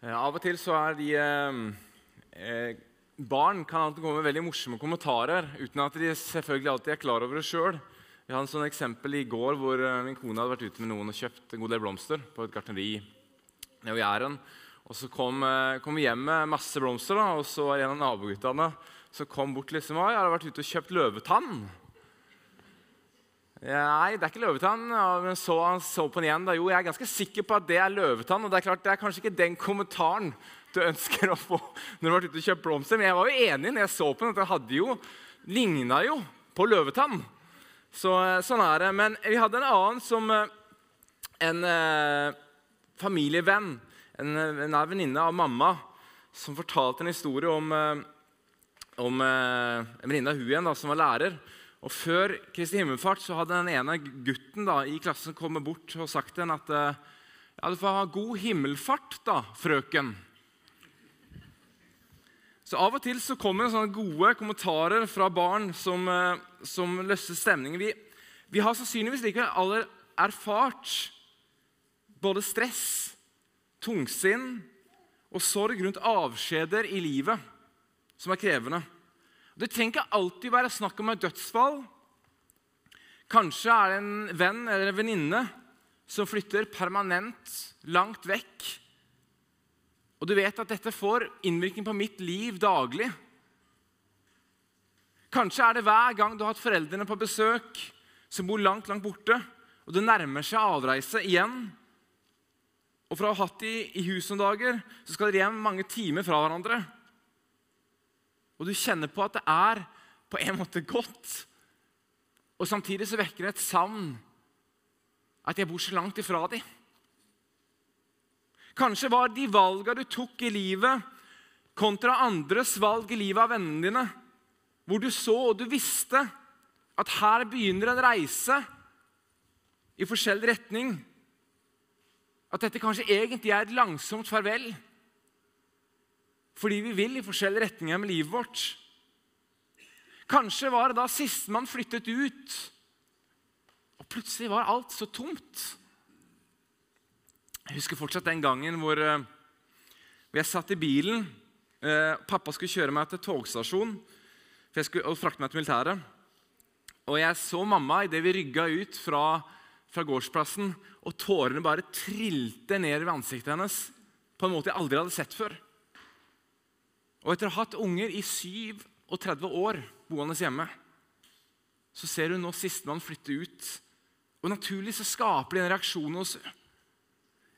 Eh, Av og til så er de eh, eh, Barn kan alltid komme med veldig morsomme kommentarer uten at de selvfølgelig alltid er klar over det sjøl. Vi hadde et sånn eksempel i går hvor eh, min kone hadde vært ute med noen og kjøpt en god del blomster på et gartneri nede ved Jæren. Og så kom, kom vi hjem med masse blomster, da, og så var en av naboguttene som kom bort liksom, og jeg hadde vært ute og kjøpt løvetann. Nei, det er ikke løvetann. Men så han så på den igjen. da. Jo, jeg er ganske sikker på at det er løvetann. Og det er klart, det er kanskje ikke den kommentaren du ønsker å få når du har vært ute og kjøpt blomster. Men jeg var jo enig når jeg så på den, at det hadde jo, ligna jo på løvetann. Så, sånn er det. Men vi hadde en annen som eh, en eh, familievenn, en, en nær venninne av mamma, som fortalte en historie om, eh, om eh, en venninne av hun igjen da, som var lærer. Og Før Kristi himmelfart så hadde den ene gutten da, i klassen kommet bort og sagt til henne at eh, ja, du får ha god himmelfart, da, frøken. Så Av og til så kommer det sånne gode kommentarer fra barn som, eh, som løser stemningen. Vi, vi har sannsynligvis likevel alle erfart både stress, tungsinn og sorg rundt avskjeder i livet som er krevende. Det trenger ikke alltid være snakk om et dødsfall. Kanskje er det en venn eller en venninne som flytter permanent langt vekk. Og du vet at dette får innvirkning på mitt liv daglig. Kanskje er det hver gang du har hatt foreldrene på besøk som bor langt, langt borte, og det nærmer seg avreise igjen. Og fra å ha hatt de i hus noen dager, så skal dere hjem mange timer fra hverandre. Og du kjenner på at det er på en måte godt. Og samtidig så vekker det et savn at jeg bor så langt ifra dem. Kanskje var de valgene du tok i livet, kontra andres valg i livet av vennene dine, hvor du så og du visste at her begynner en reise i forskjellig retning. At dette kanskje egentlig er et langsomt farvel. Fordi vi vil i forskjellige retninger med livet vårt. Kanskje var det da sistemann flyttet ut, og plutselig var alt så tomt. Jeg husker fortsatt den gangen hvor, eh, jeg satt i bilen. Eh, pappa skulle kjøre meg til togstasjonen skulle, og frakte meg til militæret. Og jeg så mamma idet vi rygga ut fra, fra gårdsplassen, og tårene bare trilte ned ved ansiktet hennes på en måte jeg aldri hadde sett før. Og etter å ha hatt unger i 37 år boende hjemme, så ser hun nå sistemann flytte ut. Og Naturlig så skaper det en reaksjon hos henne.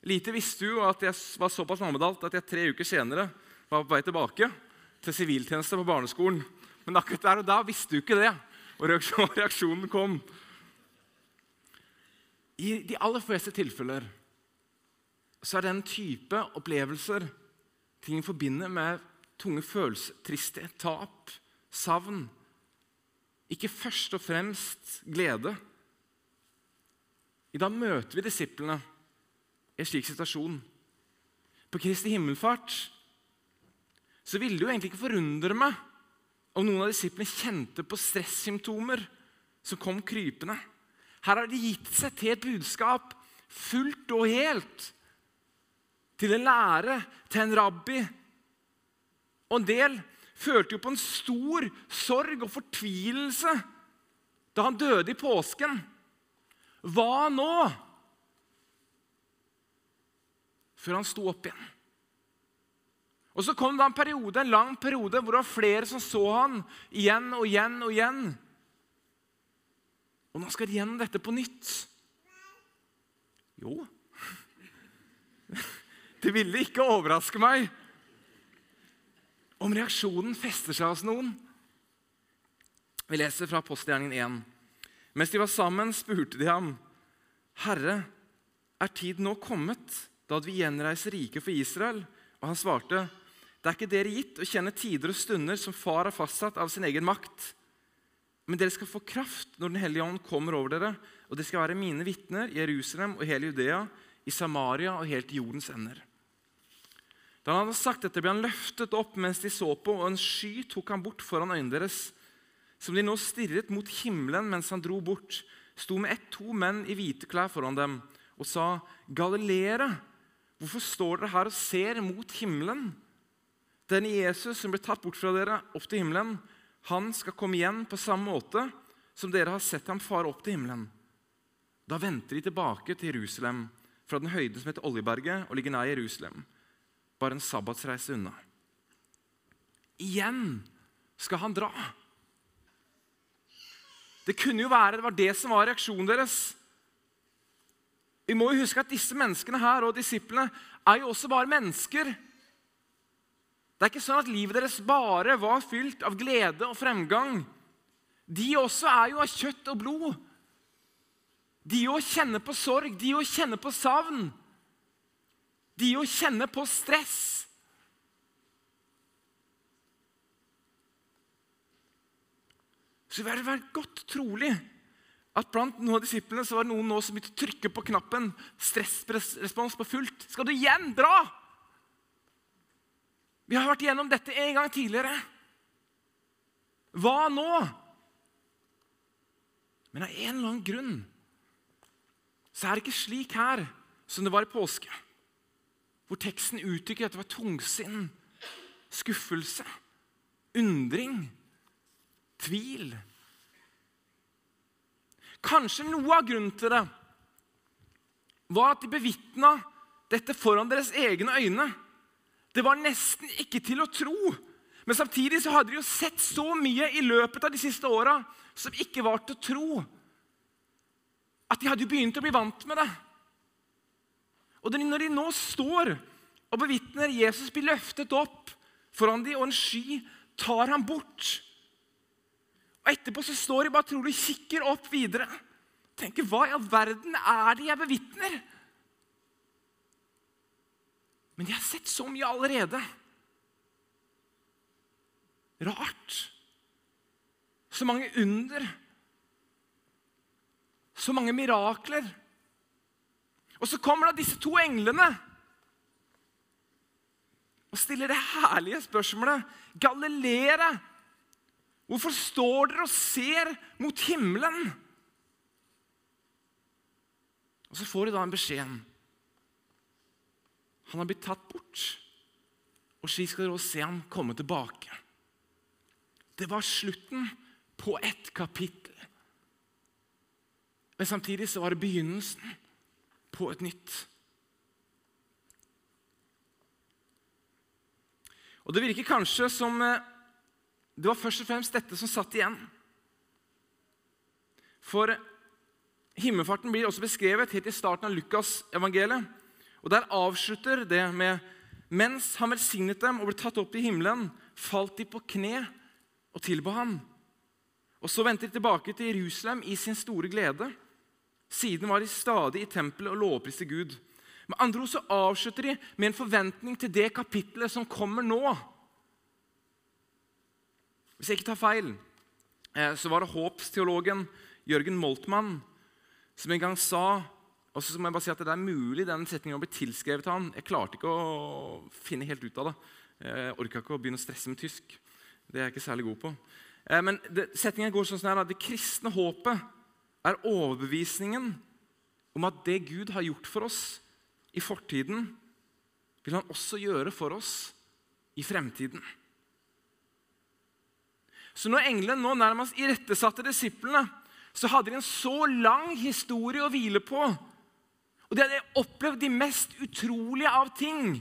Lite visste hun at jeg var såpass mammedalt at jeg tre uker senere var på vei tilbake til siviltjeneste på barneskolen. Men akkurat der og da visste hun ikke det, og reaksjonen kom. I de aller fleste tilfeller så er den type opplevelser ting forbinder med tunge følelser, tristhet, tap, savn. Ikke først og fremst glede. I dag møter vi disiplene i en slik situasjon. På Kristi himmelfart så ville det jo egentlig ikke forundre meg om noen av disiplene kjente på stressymptomer som kom krypende. Her har de gitt seg til et budskap fullt og helt. Til en lære, til en rabbi. Og en del følte jo på en stor sorg og fortvilelse da han døde i påsken. Hva nå? Før han sto opp igjen. Og Så kom det en periode, en lang periode hvor det var flere som så han igjen og igjen og igjen. Og nå skal de gjennom dette på nytt. Jo Det ville ikke overraske meg om reaksjonen fester seg hos noen. Vi leser fra Apostelgjerningen 1. Mens de var sammen, spurte de ham, 'Herre, er tiden nå kommet, da vi gjenreiser riket for Israel?' Og han svarte, 'Det er ikke dere gitt å kjenne tider og stunder som Far har fastsatt av sin egen makt.' Men dere skal få kraft når Den hellige ånd kommer over dere, og dere skal være mine vitner i Jerusalem og hele Judea, i Samaria og helt til jordens ender. Da han hadde sagt dette, ble han løftet opp mens de så på, og en sky tok han bort foran øynene deres. Som de nå stirret mot himmelen mens han dro bort, sto med ett to menn i hvite klær foran dem og sa, 'Galileere, Hvorfor står dere her og ser mot himmelen? 'Den Jesus som ble tatt bort fra dere opp til himmelen, han skal komme igjen på samme måte som dere har sett ham fare opp til himmelen. Da venter de tilbake til Jerusalem fra den høyden som heter Oljeberget, og ligger nær Jerusalem, bare en sabbatsreise unna. Igjen skal han dra. Det kunne jo være det var det som var reaksjonen deres. Vi må jo huske at disse menneskene her og disiplene er jo også bare mennesker. Det er ikke sånn at livet deres bare var fylt av glede og fremgang. De også er jo av kjøtt og blod. De òg kjenner på sorg, de òg kjenner på savn. De å kjenne på stress. Så det ville vært godt trolig at blant noen av disiplene så var det noen nå som begynte å trykke på knappen. Stressrespons på fullt. Skal du igjen dra? Vi har vært igjennom dette en gang tidligere. Hva nå? Men av en eller annen grunn så er det ikke slik her som det var i påske, hvor teksten uttrykker at det var tungsinn, skuffelse, undring, tvil. Kanskje noe av grunnen til det var at de bevitna dette foran deres egne øyne. Det var nesten ikke til å tro. Men samtidig så hadde de jo sett så mye i løpet av de siste åra som ikke var til å tro at de hadde jo begynt å bli vant med det. Og når de nå står og bevitner Jesus blir løftet opp foran dem, og en sky tar ham bort Og Etterpå så står de bare trolig kikker opp videre. Tenker, Hva i all verden er det jeg bevitner? Men de har sett så mye allerede. Rart. Så mange under så mange mirakler. Og så kommer da disse to englene og stiller det herlige spørsmålet Galileere, hvorfor står dere og ser mot himmelen? Og så får de da en beskjed. Han har blitt tatt bort, og slik skal dere også se ham komme tilbake. Det var slutten på ett kapittel. Men samtidig så var det begynnelsen på et nytt. Og Det virker kanskje som eh, det var først og fremst dette som satt igjen. For himmelfarten blir også beskrevet helt i starten av Lukas-evangeliet. Og Der avslutter det med mens han velsignet dem og ble tatt opp i himmelen, falt de på kne og tilba ham. Og Så vendte de tilbake til Jerusalem i sin store glede. Siden var de stadig i tempelet og lovpriste Gud. Med andre ord så avslutter de med en forventning til det kapittelet som kommer nå. Hvis jeg ikke tar feil, eh, så var det håpsteologen Jørgen Moltmann som en gang sa og så må jeg bare si at Det er mulig denne setningen å bli tilskrevet han. Jeg klarte ikke å finne helt ut av det. Jeg orka ikke å begynne å stresse med tysk. Det er jeg ikke særlig god på. Eh, men setningen går sånn at det kristne håpet er overbevisningen om at det Gud har gjort for oss i fortiden, vil han også gjøre for oss i fremtiden. Så når englene nå nærmest irettesatte disiplene, så hadde de en så lang historie å hvile på. Og de hadde opplevd de mest utrolige av ting.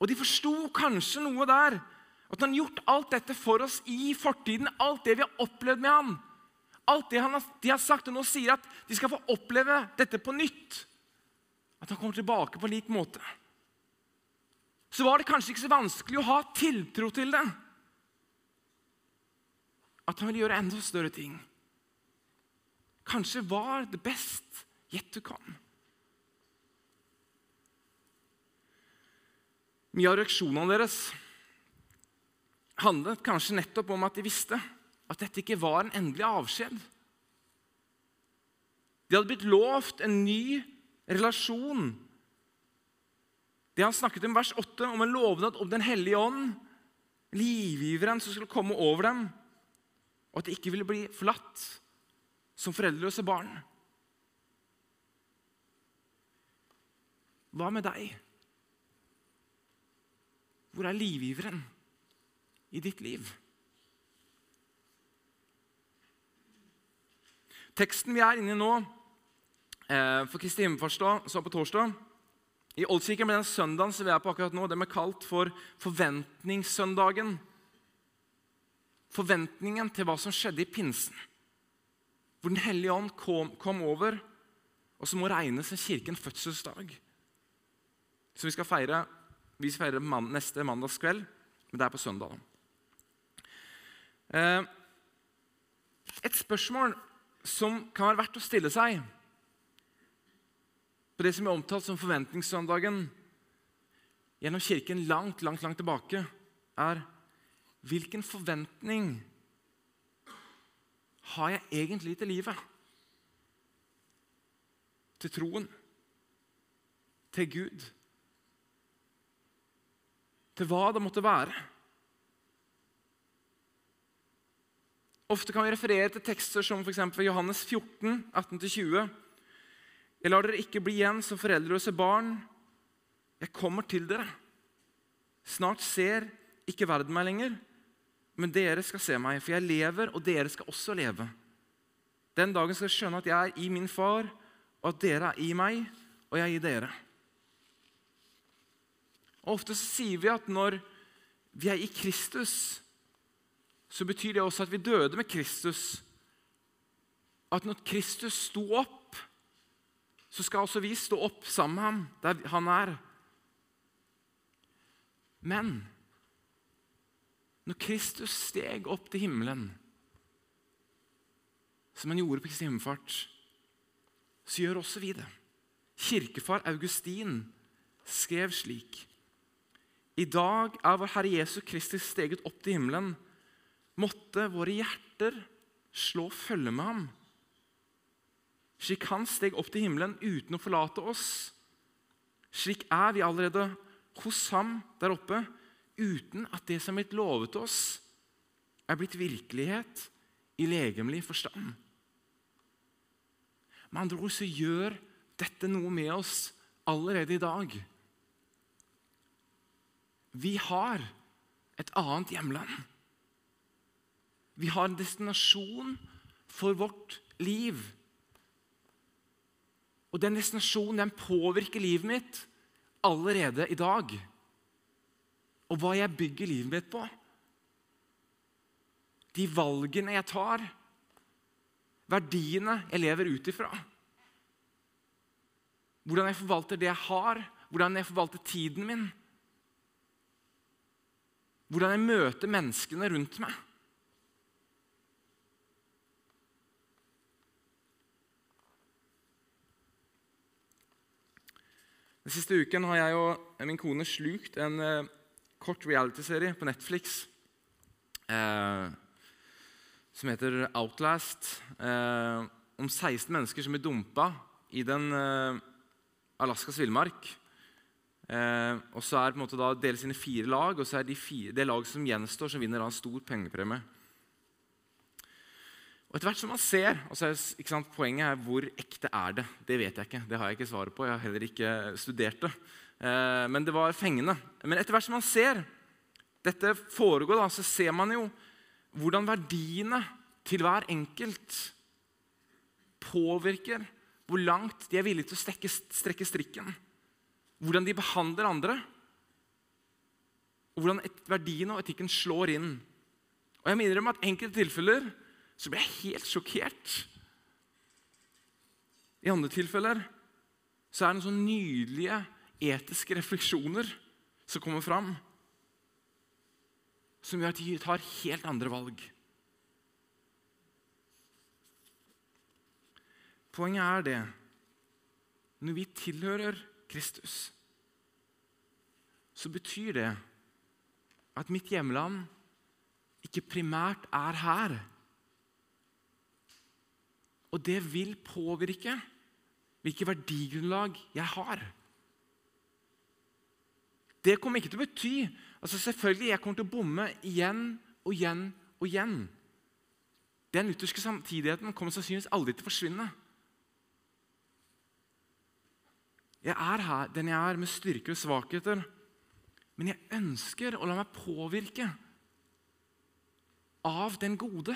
Og de forsto kanskje noe der. At han har gjort alt dette for oss i fortiden. Alt det vi har opplevd med ham. Alt det har, de har sagt, og nå sier at de skal få oppleve dette på nytt. At han kommer tilbake på lik måte. Så var det kanskje ikke så vanskelig å ha tiltro til det. At han ville gjøre enda større ting. Kanskje var det best yet to come. Mye av reaksjonene deres handlet kanskje nettopp om at de visste at dette ikke var en endelig avskjed. De hadde blitt lovt en ny relasjon. Det han snakket om i vers 8, om en lovnad om Den hellige ånd, livgiveren som skulle komme over dem, og at de ikke ville bli forlatt som foreldreløse barn. Hva med deg? Hvor er livgiveren i ditt liv? Teksten vi er inne i nå, eh, for Kristi himmelfartsdag, så på torsdag I Oldkirken ble den søndagen som vi er på akkurat nå, den ble kalt for forventningssøndagen. Forventningen til hva som skjedde i pinsen, hvor Den hellige ånd kom, kom over, og som må regnes som kirkens fødselsdag. Så vi skal feire vi skal feire man, neste mandagskveld, men det er på søndag. Eh, et spørsmål som kan være verdt å stille seg på det som er omtalt som forventningssøndagen gjennom Kirken langt, langt, langt tilbake, er hvilken forventning har jeg egentlig til livet? Til troen? Til Gud? Til hva det måtte være? Ofte kan vi referere til tekster som f.eks. Johannes 14, 18-20. Jeg lar dere ikke bli igjen som foreldreløse barn. Jeg kommer til dere. Snart ser ikke verden meg lenger, men dere skal se meg, for jeg lever, og dere skal også leve. Den dagen skal dere skjønne at jeg er i min far, og at dere er i meg, og jeg er i dere. Og Ofte sier vi at når vi er i Kristus, så betyr det også at vi døde med Kristus. At når Kristus sto opp, så skal også vi stå opp sammen med ham der han er. Men når Kristus steg opp til himmelen, som han gjorde på Kristi himmelfart, så gjør også vi det. Kirkefar Augustin skrev slik.: I dag er vår Herre Jesu Kristus steget opp til himmelen måtte våre hjerter slå følge med ham. Slik han steg opp til himmelen uten å forlate oss. Slik er vi allerede hos ham der oppe, uten at det som er blitt lovet oss, er blitt virkelighet i legemlig forstand. Med andre ord så gjør dette noe med oss allerede i dag. Vi har et annet hjemland. Vi har en destinasjon for vårt liv. Og den destinasjonen den påvirker livet mitt allerede i dag. Og hva jeg bygger livet mitt på. De valgene jeg tar. Verdiene jeg lever ut ifra. Hvordan jeg forvalter det jeg har, hvordan jeg forvalter tiden min. Hvordan jeg møter menneskene rundt meg. Den siste uken har jeg og min kone slukt en eh, kort realityserie på Netflix eh, som heter Outlast. Eh, om 16 mennesker som blir dumpa i den eh, Alaskas villmark. Eh, og så er på en måte da deles inn i fire lag, og så er de fire, det laget som gjenstår, som vinner da en stor pengepremie. Og etter hvert som man ser, og så er ikke sant, Poenget er hvor ekte er det Det vet jeg ikke. Det har jeg ikke svaret på. Jeg har heller ikke studert det. Eh, men det var fengende. Men etter hvert som man ser dette foregå, da, så ser man jo hvordan verdiene til hver enkelt påvirker hvor langt de er villige til å strekke, strekke strikken. Hvordan de behandler andre. Og hvordan verdiene og etikken slår inn. Og jeg minner om at enkelte tilfeller så ble jeg helt sjokkert. I andre tilfeller så er det sånne nydelige etiske refleksjoner som kommer fram, som gjør at de tar helt andre valg. Poenget er det når vi tilhører Kristus, så betyr det at mitt hjemland ikke primært er her. Og det vil påvirke hvilket verdigrunnlag jeg har. Det kommer ikke til å bety altså Selvfølgelig jeg kommer til å bomme igjen og igjen og igjen. Den lutherske samtidigheten kommer sannsynligvis aldri til å forsvinne. Jeg er her, den jeg er, med styrker og svakheter. Men jeg ønsker å la meg påvirke av den gode.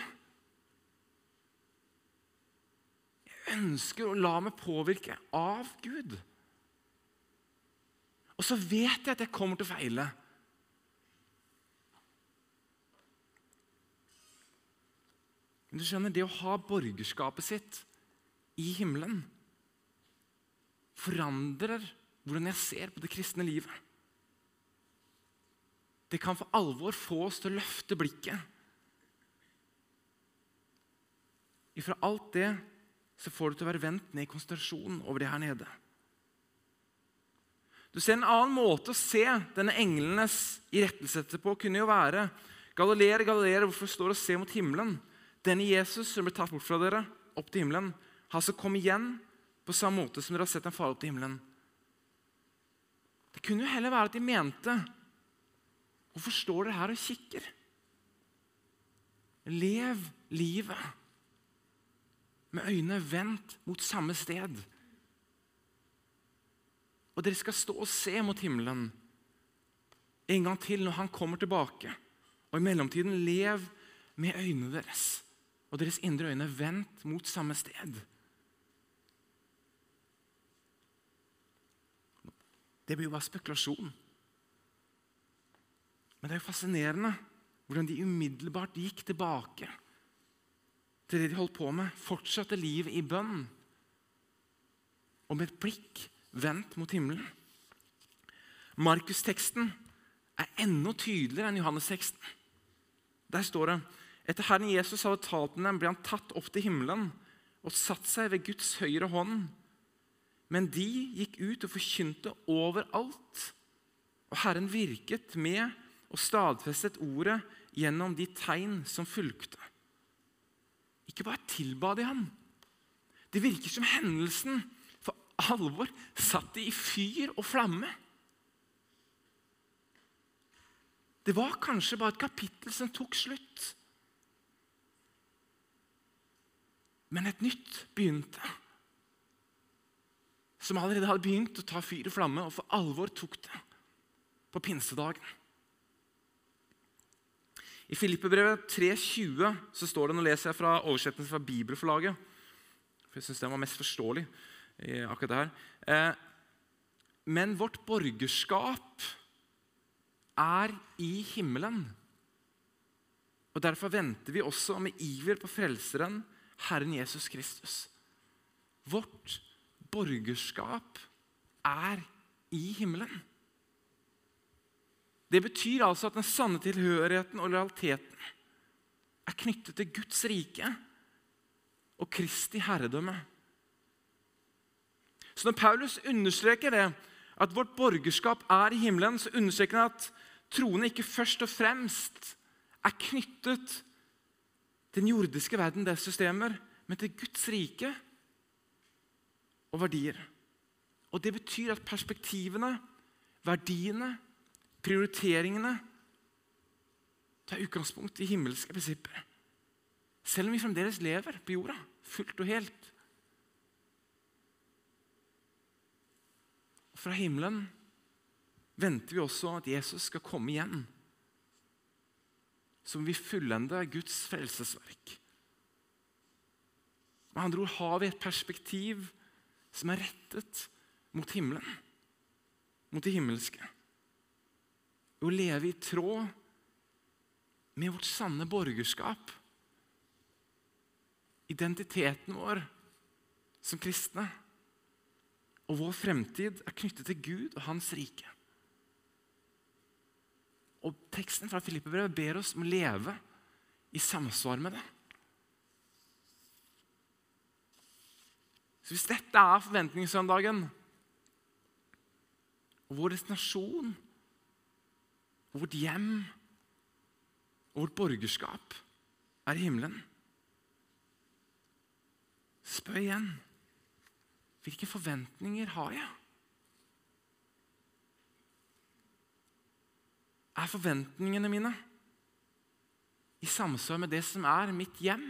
Jeg ønsker å la meg påvirke av Gud. Og så vet jeg at jeg kommer til å feile. Men du skjønner, det å ha borgerskapet sitt i himmelen forandrer hvordan jeg ser på det kristne livet. Det kan for alvor få oss til å løfte blikket. Ifra alt det så får du til å være vendt ned i konsentrasjon over det her nede. Du ser En annen måte å se denne englenes irettesette på kunne jo være Galileer, Galileer, hvorfor står du og ser mot himmelen? Denne Jesus som ble tatt bort fra dere, opp til himmelen, har altså kommet igjen på samme måte som dere har sett en far opp til himmelen. Det kunne jo heller være at de mente Hvorfor står dere her og kikker? Lev livet med øynene vendt mot samme sted. Og dere skal stå og se mot himmelen en gang til når han kommer tilbake. Og i mellomtiden lev med øynene deres og deres indre øyne vendt mot samme sted. Det blir jo bare spekulasjon. Men det er jo fascinerende hvordan de umiddelbart gikk tilbake til det de holdt på med. Fortsatte livet i bønn. Og med et blikk vendt mot himmelen. Markusteksten er enda tydeligere enn Johannes-teksten. Der står det etter Herren Jesus hadde talt med dem, ble han tatt opp til himmelen og satt seg ved Guds høyre hånd. Men de gikk ut og forkynte overalt. Og Herren virket med og stadfestet ordet gjennom de tegn som fulgte. Ikke bare tilba de ham. Det virker som hendelsen for alvor satt de i fyr og flamme. Det var kanskje bare et kapittel som tok slutt. Men et nytt begynte som allerede hadde begynt å ta fyr og flamme, og for alvor tok det på pinsedagen. I Filippebrevet 3,20 så står det, nå leser jeg fra oversettelsen fra Bibelforlaget, for jeg syns den var mest forståelig. akkurat det her. Eh, men vårt borgerskap er i himmelen. Og Derfor venter vi også med iver på Frelseren, Herren Jesus Kristus. Vårt borgerskap er i himmelen. Det betyr altså at den sanne tilhørigheten og lojaliteten er knyttet til Guds rike og Kristi herredømme. Så når Paulus understreker det, at vårt borgerskap er i himmelen, så understreker han at troende ikke først og fremst er knyttet til den jordiske verden, det systemer, men til Guds rike og verdier. Og Det betyr at perspektivene, verdiene, prioriteringene tar utgangspunkt i himmelske prinsipper. Selv om vi fremdeles lever på jorda, fullt og helt. Fra himmelen venter vi også at Jesus skal komme igjen. Som vi fullende Guds frelsesverk. Med andre ord har vi et perspektiv som er rettet mot himmelen, mot det himmelske. Å leve i tråd med vårt sanne borgerskap. Identiteten vår som kristne og vår fremtid er knyttet til Gud og Hans rike. Og Teksten fra Filippebrevet ber oss om å leve i samsvar med det. Så Hvis dette er forventningssøndagen, og vår destinasjon, og vårt hjem og vårt borgerskap er i himmelen Spør igjen hvilke forventninger har jeg? Er forventningene mine i samsvar med det som er mitt hjem?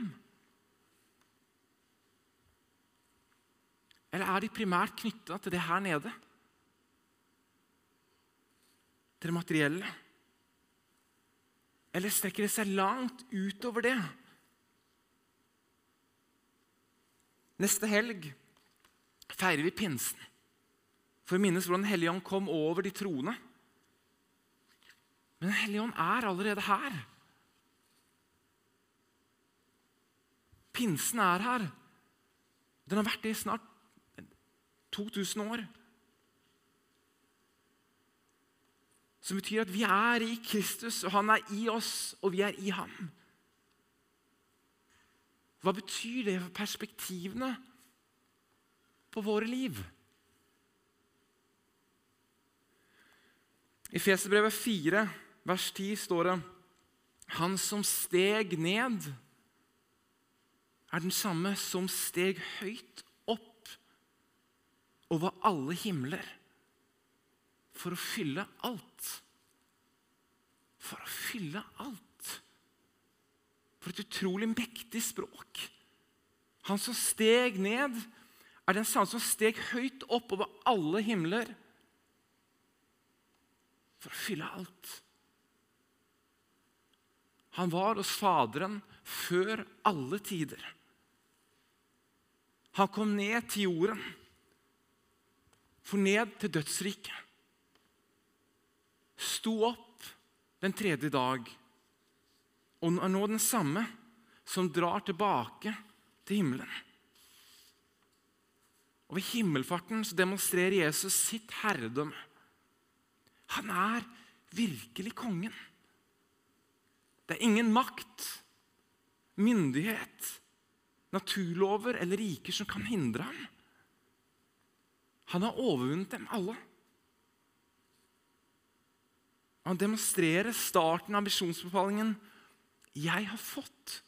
Eller er de primært knytta til det her nede? til det materielle? Eller strekker det seg langt utover det? Neste helg feirer vi pinsen for å minnes hvordan Helligånd kom over de troende. Men Den hellige ånd er allerede her. Pinsen er her. Den har vært det i snart 2000 år. Som betyr at vi er i Kristus, og han er i oss, og vi er i ham. Hva betyr det for perspektivene på våre liv? I Feserbrevet 4, vers 10 står det Han som steg ned, er den samme som steg høyt opp over alle himler for å fylle alt. For å fylle alt. For et utrolig mektig språk. Han som steg ned, er den samme som steg høyt opp over alle himler for å fylle alt. Han var hos Faderen før alle tider. Han kom ned til jorden, for ned til dødsriket sto opp den tredje dag og er nå den samme som drar tilbake til himmelen. Og Ved himmelfarten demonstrerer Jesus sitt herredømme. Han er virkelig kongen. Det er ingen makt, myndighet, naturlover eller riker som kan hindre ham. Han har overvunnet dem alle. Han demonstrerer starten av misjonsbefalingen. Jeg har fått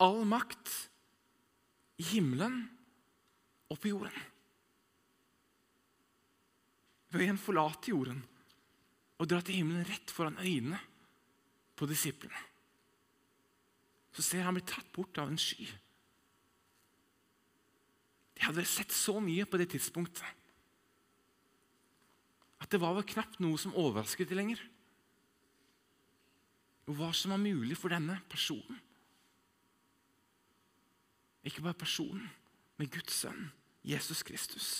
all makt i himmelen og på jorden. Ved å forlate jorden og dra til himmelen rett foran øynene på disiplene. Så ser han bli tatt bort av en sky. De hadde sett så mye på det tidspunktet at det var vel knapt noe som overrasket dem lenger. Og hva som var mulig for denne personen. Ikke bare personen, men Guds sønn, Jesus Kristus.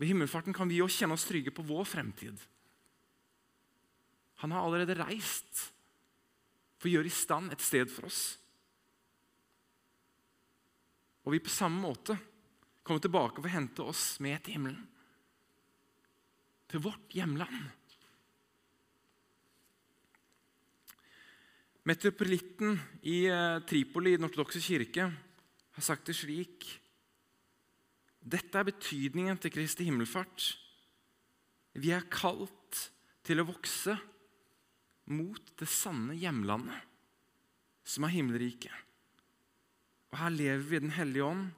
Ved himmelfarten kan vi òg kjenne oss trygge på vår fremtid. Han har allerede reist for å gjøre i stand et sted for oss. Og vi på samme måte komme tilbake og får hente oss med til himmelen. Til vårt hjemland. Metropolitten i eh, Tripoli, den ortodokse kirke, har sagt det slik Dette er betydningen til Kristi himmelfart. Vi er kalt til å vokse mot det sanne hjemlandet, som er himmelriket. Og her lever vi i Den hellige ånd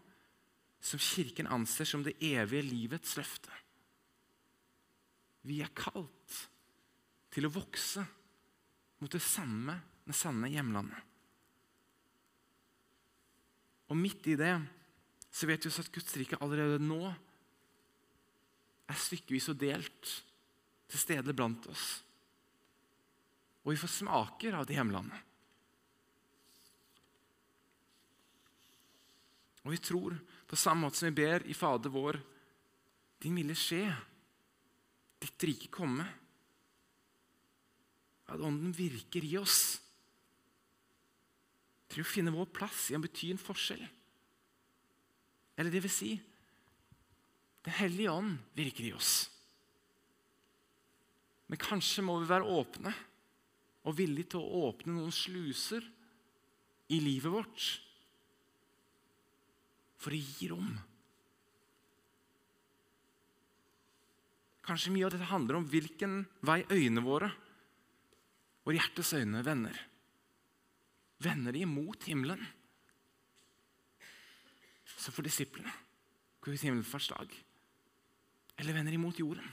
som Kirken anser som det evige livets løfte. Vi er kalt til å vokse mot det samme, det sanne hjemlandet. Og midt i det så vet vi også at Guds rike allerede nå er stykkevis og delt til stede blant oss. Og vi får smaker av det hjemlandet. Og vi tror på samme måte som vi ber i Fader vår, din ville skje, ditt rike komme. At Ånden virker i oss til å finne vår plass i å bety en forskjell. Eller det vil si Den hellige ånd virker i oss. Men kanskje må vi være åpne og villige til å åpne noen sluser i livet vårt for å gi rom. Kanskje mye av dette handler om hvilken vei øynene våre og hjertes øyne vender. Vender de mot himmelen? Så for disiplene ut himmelfartsdag. Eller vender de mot jorden?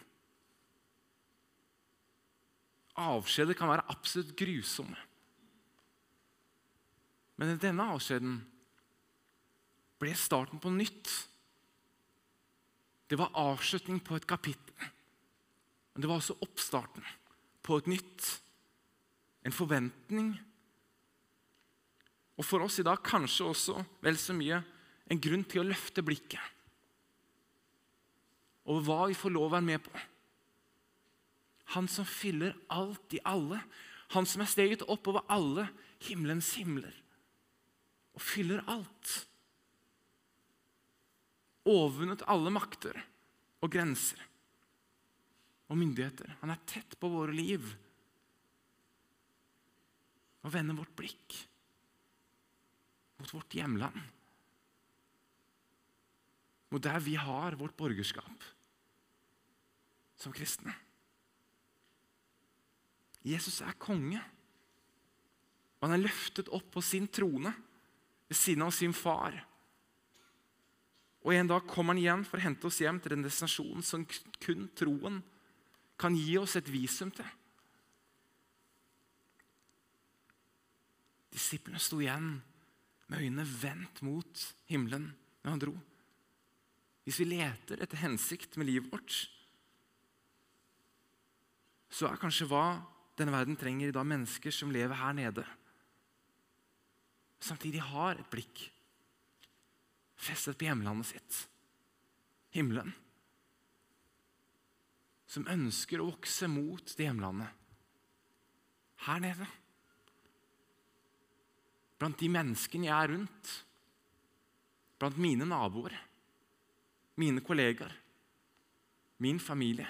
Avskjeder kan være absolutt grusomme. Men i denne avskjeden ble starten på nytt. Det var avslutning på et kapittel. Men det var også oppstarten på et nytt. En forventning. Og for oss i dag kanskje også vel så mye en grunn til å løfte blikket over hva vi får lov å være med på. Han som fyller alt i alle. Han som er steget opp over alle himmelens himler og fyller alt. Overvunnet alle makter og grenser og myndigheter. Han er tett på våre liv og vender vårt blikk mot vårt hjemland. Mot der vi har vårt borgerskap som kristne. Jesus er konge. Og han er løftet opp på sin trone ved siden av sin far. Og En dag kommer han igjen for å hente oss hjem til den destinasjonen som kun troen kan gi oss et visum til. Disiplene sto igjen med øynene vendt mot himmelen når han dro. Hvis vi leter etter hensikt med livet vårt, så er kanskje hva denne verden trenger i dag, mennesker som lever her nede. Samtidig har et blikk festet på hjemlandet sitt, himmelen. Som ønsker å vokse mot det hjemlandet her nede. Blant de menneskene jeg er rundt, blant mine naboer, mine kollegaer, min familie,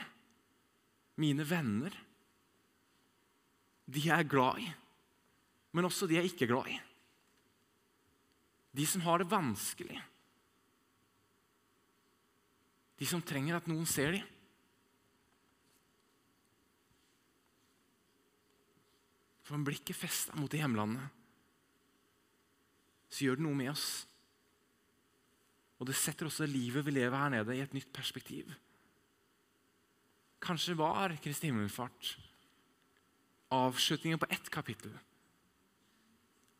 mine venner de jeg er glad i, men også de jeg ikke er glad i. De som har det vanskelig. De som trenger at noen ser dem. For om blikket festa mot det hjemlandet, så gjør det noe med oss. Og det setter også livet vi lever her nede, i et nytt perspektiv. Kanskje var Kristi himmelfart avslutningen på ett kapittel.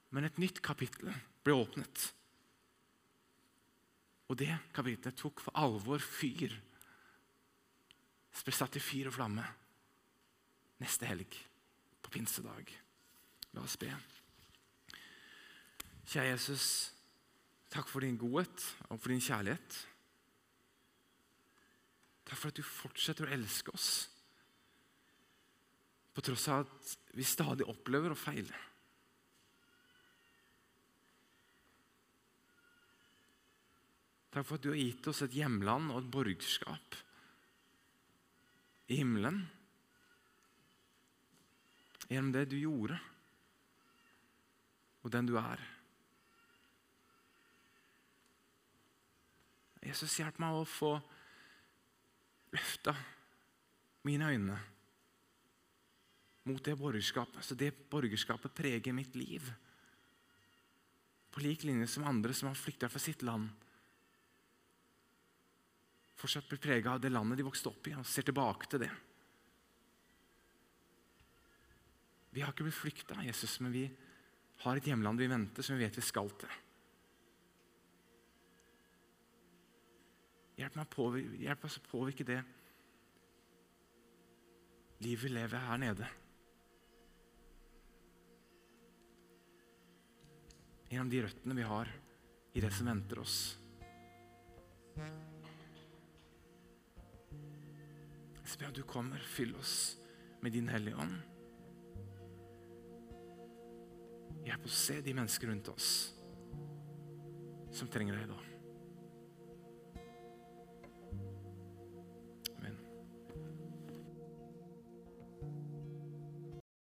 Men et nytt kapittel ble åpnet. Og det kapittelet tok for alvor fyr. Ble satt i fyr og flamme neste helg, på pinsedag. La oss be. Kjære Jesus, takk for din godhet og for din kjærlighet. Takk for at du fortsetter å elske oss på tross av at vi stadig opplever å feile. Takk for at du har gitt oss et hjemland og et borgerskap i himmelen gjennom det du gjorde, og den du er. Jesus, hjelp meg å få løfta mine øyne mot det borgerskapet. Så det borgerskapet preger mitt liv. På lik linje som andre som har flykta fra sitt land. Fortsatt blir prega av det landet de vokste opp i, og ser tilbake til det. Vi har ikke blitt flykta, Jesus, men vi har et hjemland vi venter, som vi vet vi skal til. Hjelp, meg påvirke, hjelp oss å påvirke det livet vi lever her nede. gjennom de røttene vi har i det som venter oss. Jeg ber at du kommer, fyll oss med din Hellige Ånd. Hjelp oss se de mennesker rundt oss som trenger deg i dag.